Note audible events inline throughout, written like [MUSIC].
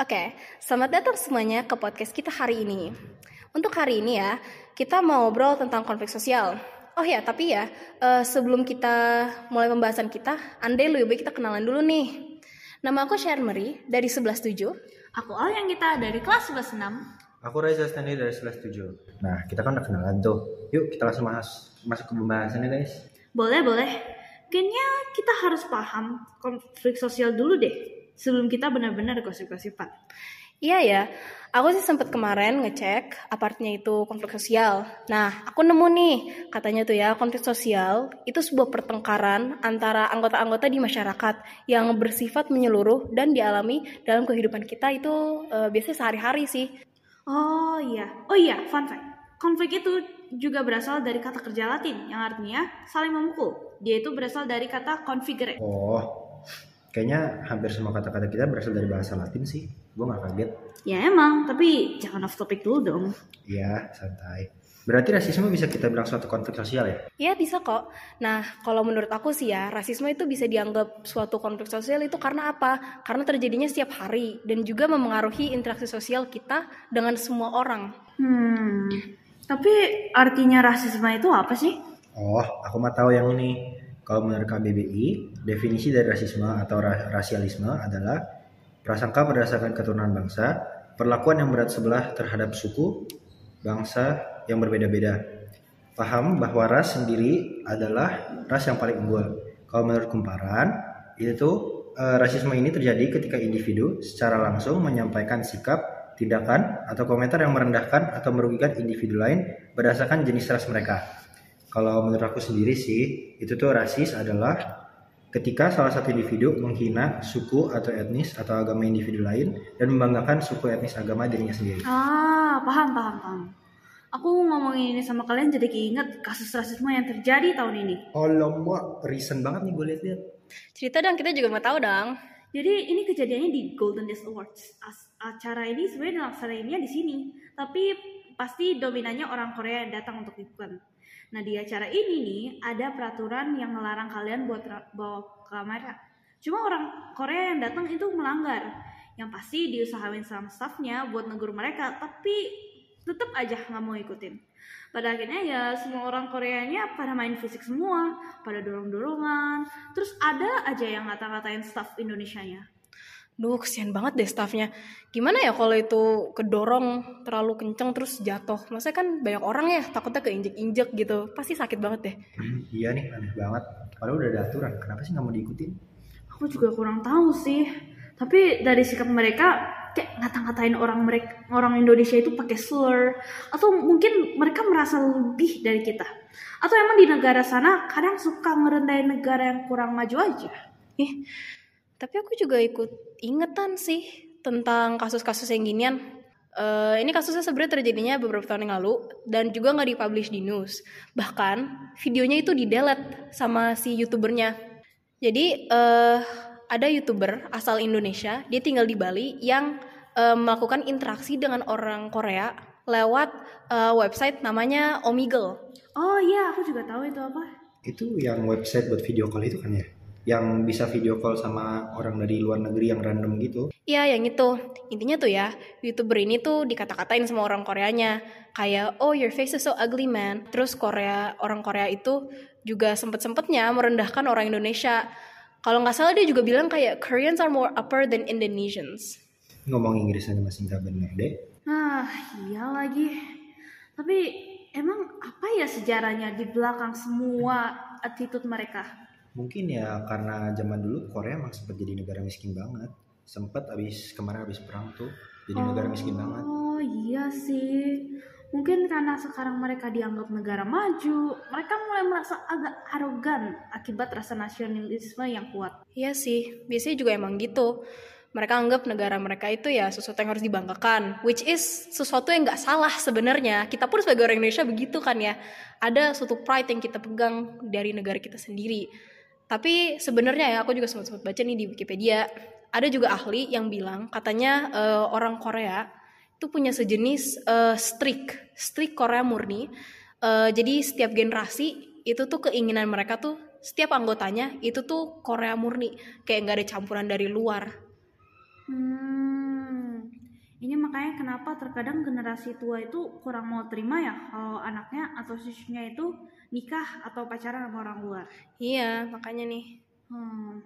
Oke, selamat datang semuanya ke podcast kita hari ini. Untuk hari ini ya, kita mau ngobrol tentang konflik sosial. Oh ya, tapi ya, eh, sebelum kita mulai pembahasan kita, andai lebih baik kita kenalan dulu nih. Nama aku Sharon Marie dari 117. Aku Al yang kita dari kelas 116. Aku Reza Stanley dari 117. Nah, kita kan udah kenalan tuh. Yuk, kita langsung mas masuk ke pembahasannya, guys. Boleh, boleh. Kayaknya kita harus paham konflik sosial dulu deh. Sebelum kita benar-benar gosip-gosipan. Iya ya, aku sih sempat kemarin ngecek apa artinya itu konflik sosial. Nah, aku nemu nih, katanya tuh ya, konflik sosial itu sebuah pertengkaran antara anggota-anggota di masyarakat yang bersifat menyeluruh dan dialami dalam kehidupan kita itu eh, biasanya sehari-hari sih. Oh iya, oh iya, fun fact. Konflik itu juga berasal dari kata kerja Latin yang artinya saling memukul. Dia itu berasal dari kata configere. Oh, kayaknya hampir semua kata-kata kita berasal dari bahasa Latin sih. Gue gak kaget. Ya emang, tapi jangan off topic dulu dong. Iya, santai. Berarti rasisme bisa kita bilang suatu konflik sosial ya? Ya bisa kok. Nah, kalau menurut aku sih ya, rasisme itu bisa dianggap suatu konflik sosial itu karena apa? Karena terjadinya setiap hari dan juga memengaruhi interaksi sosial kita dengan semua orang. Hmm, tapi artinya rasisme itu apa sih? Oh, aku mah tahu yang ini. Kalau menurut KBBI, definisi dari rasisme atau ra- rasialisme adalah prasangka berdasarkan keturunan bangsa, perlakuan yang berat sebelah terhadap suku, bangsa yang berbeda-beda. Paham bahwa ras sendiri adalah ras yang paling unggul. Kalau menurut kumparan, itu eh, rasisme ini terjadi ketika individu secara langsung menyampaikan sikap, tindakan, atau komentar yang merendahkan atau merugikan individu lain berdasarkan jenis ras mereka. Kalau menurut aku sendiri sih, itu tuh rasis adalah ketika salah satu individu menghina suku atau etnis atau agama individu lain dan membanggakan suku etnis agama dirinya sendiri. Ah, paham, paham, paham. Aku ngomongin ini sama kalian jadi keinget kasus rasisme yang terjadi tahun ini. Alamak, recent banget nih gue liat-liat. Cerita dong, kita juga mau tahu dong. Jadi ini kejadiannya di Golden Disc Awards. As- acara ini sebenarnya dilaksanainnya di sini, tapi pasti dominannya orang Korea yang datang untuk ikutan. Nah di acara ini nih ada peraturan yang melarang kalian buat bawa kamera. Cuma orang Korea yang datang itu melanggar. Yang pasti diusahain sama staffnya buat negur mereka, tapi tetap aja nggak mau ikutin. Pada akhirnya ya semua orang Koreanya pada main fisik semua, pada dorong-dorongan. Terus ada aja yang ngata-ngatain staff Indonesianya. Duh, kesian banget deh staffnya. Gimana ya kalau itu kedorong terlalu kenceng terus jatuh? Maksudnya kan banyak orang ya takutnya keinjek-injek gitu. Pasti sakit banget deh. Hmm, iya nih, aneh banget. Padahal udah ada aturan, kenapa sih nggak mau diikutin? Aku juga kurang tahu sih. Tapi dari sikap mereka kayak ngata-ngatain orang mereka orang Indonesia itu pakai slur atau mungkin mereka merasa lebih dari kita. Atau emang di negara sana kadang suka ngerendahin negara yang kurang maju aja. Ih, tapi aku juga ikut ingetan sih tentang kasus-kasus yang ginian. Eh, ini kasusnya sebenarnya terjadinya beberapa tahun yang lalu dan juga nggak dipublish di news. Bahkan videonya itu di delete sama si youtubernya. Jadi eh, ada youtuber asal Indonesia, dia tinggal di Bali yang eh, melakukan interaksi dengan orang Korea lewat eh, website namanya Omegle. Oh iya, aku juga tahu itu apa. Itu yang website buat video call itu kan ya? Yang bisa video call sama orang dari luar negeri yang random gitu. Iya, yang itu. Intinya tuh ya, YouTuber ini tuh dikata-katain sama orang Koreanya. Kayak, oh your face is so ugly man. Terus Korea, orang Korea itu juga sempet-sempetnya merendahkan orang Indonesia. Kalau nggak salah dia juga bilang kayak Koreans are more upper than Indonesians. Ngomong Inggris aja masih nggak bener deh. Ah, iya lagi. Tapi emang apa ya sejarahnya di belakang semua attitude mereka? Mungkin ya karena zaman dulu Korea emang sempat jadi negara miskin banget. Sempat abis kemarin abis perang tuh jadi negara miskin banget. Oh iya sih. Mungkin karena sekarang mereka dianggap negara maju, mereka mulai merasa agak arogan akibat rasa nasionalisme yang kuat. Iya sih, biasanya juga emang gitu. Mereka anggap negara mereka itu ya sesuatu yang harus dibanggakan, which is sesuatu yang nggak salah sebenarnya. Kita pun sebagai orang Indonesia begitu kan ya. Ada suatu pride yang kita pegang dari negara kita sendiri. Tapi sebenarnya ya aku juga sempat sempat baca nih di Wikipedia, ada juga ahli yang bilang katanya eh, orang Korea itu punya sejenis eh, streak, streak Korea murni. Eh, jadi setiap generasi itu tuh keinginan mereka tuh setiap anggotanya itu tuh Korea murni, kayak nggak ada campuran dari luar. Hmm. Ini makanya kenapa terkadang generasi tua itu kurang mau terima ya kalau anaknya atau siswinya itu nikah atau pacaran sama orang luar. Iya, makanya nih. Hmm,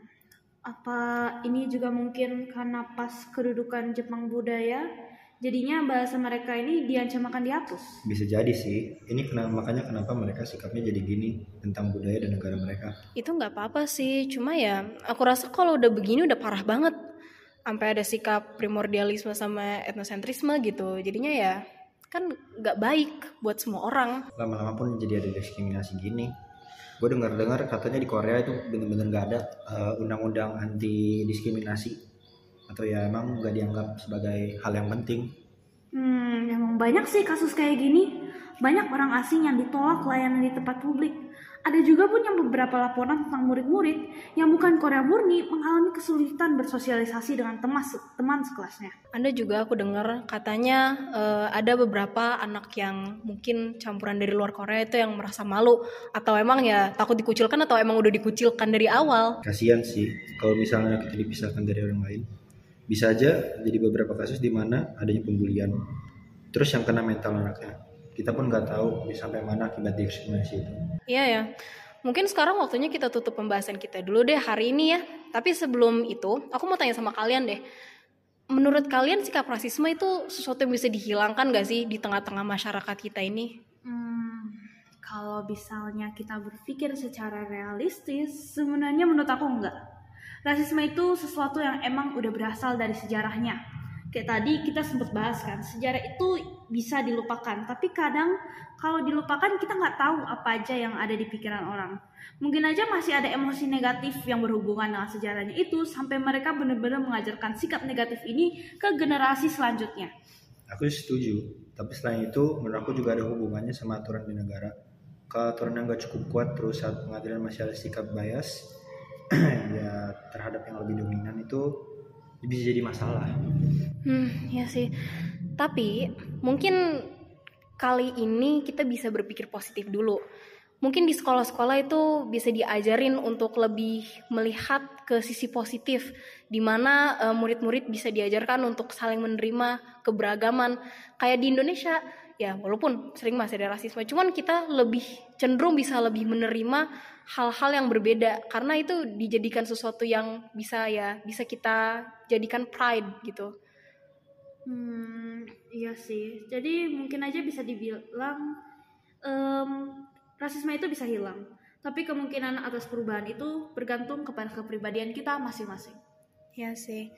apa ini juga mungkin karena pas kedudukan Jepang budaya, jadinya bahasa mereka ini diancam akan dihapus. Bisa jadi sih. Ini kenapa makanya kenapa mereka sikapnya jadi gini tentang budaya dan negara mereka. Itu nggak apa-apa sih, cuma ya aku rasa kalau udah begini udah parah banget. Sampai ada sikap primordialisme sama etnosentrisme gitu. Jadinya ya kan nggak baik buat semua orang. Lama-lama pun jadi ada diskriminasi gini. Gue dengar-dengar katanya di Korea itu bener-bener nggak ada uh, undang-undang anti diskriminasi atau ya emang nggak dianggap sebagai hal yang penting. Hmm, emang banyak sih kasus kayak gini. Banyak orang asing yang ditolak layanan di tempat publik. Ada juga pun yang beberapa laporan tentang murid-murid yang bukan Korea murni mengalami kesulitan bersosialisasi dengan teman, teman sekelasnya. Ada juga aku dengar katanya eh, ada beberapa anak yang mungkin campuran dari luar Korea itu yang merasa malu atau emang ya takut dikucilkan atau emang udah dikucilkan dari awal. Kasihan sih kalau misalnya kita dipisahkan dari orang lain. Bisa aja jadi beberapa kasus di mana adanya pembulian. Terus yang kena mental anaknya. Kita pun nggak tahu sampai mana akibat diskriminasi itu. Iya ya. Mungkin sekarang waktunya kita tutup pembahasan kita dulu deh hari ini ya. Tapi sebelum itu, aku mau tanya sama kalian deh. Menurut kalian sikap rasisme itu sesuatu yang bisa dihilangkan gak sih di tengah-tengah masyarakat kita ini? Hmm, kalau misalnya kita berpikir secara realistis, sebenarnya menurut aku enggak. Rasisme itu sesuatu yang emang udah berasal dari sejarahnya. Kayak tadi kita sempat bahas kan, sejarah itu bisa dilupakan. Tapi kadang kalau dilupakan kita nggak tahu apa aja yang ada di pikiran orang. Mungkin aja masih ada emosi negatif yang berhubungan dengan sejarahnya itu sampai mereka benar-benar mengajarkan sikap negatif ini ke generasi selanjutnya. Aku setuju, tapi selain itu menurut aku juga ada hubungannya sama aturan di negara. Kalau aturan yang gak cukup kuat terus saat pengadilan masih ada sikap bias [CLEARS THROAT] ya terhadap yang lebih dominan itu bisa jadi masalah. Hmm, ya sih. Tapi mungkin kali ini kita bisa berpikir positif dulu. Mungkin di sekolah-sekolah itu bisa diajarin untuk lebih melihat ke sisi positif, di mana uh, murid-murid bisa diajarkan untuk saling menerima keberagaman. Kayak di Indonesia, ya walaupun sering masih ada rasisme, cuman kita lebih cenderung bisa lebih menerima hal-hal yang berbeda karena itu dijadikan sesuatu yang bisa ya bisa kita jadikan pride gitu. Hmm, iya sih. Jadi mungkin aja bisa dibilang um, rasisme itu bisa hilang. Tapi kemungkinan atas perubahan itu bergantung kepada kepribadian kita masing-masing. Ya sih.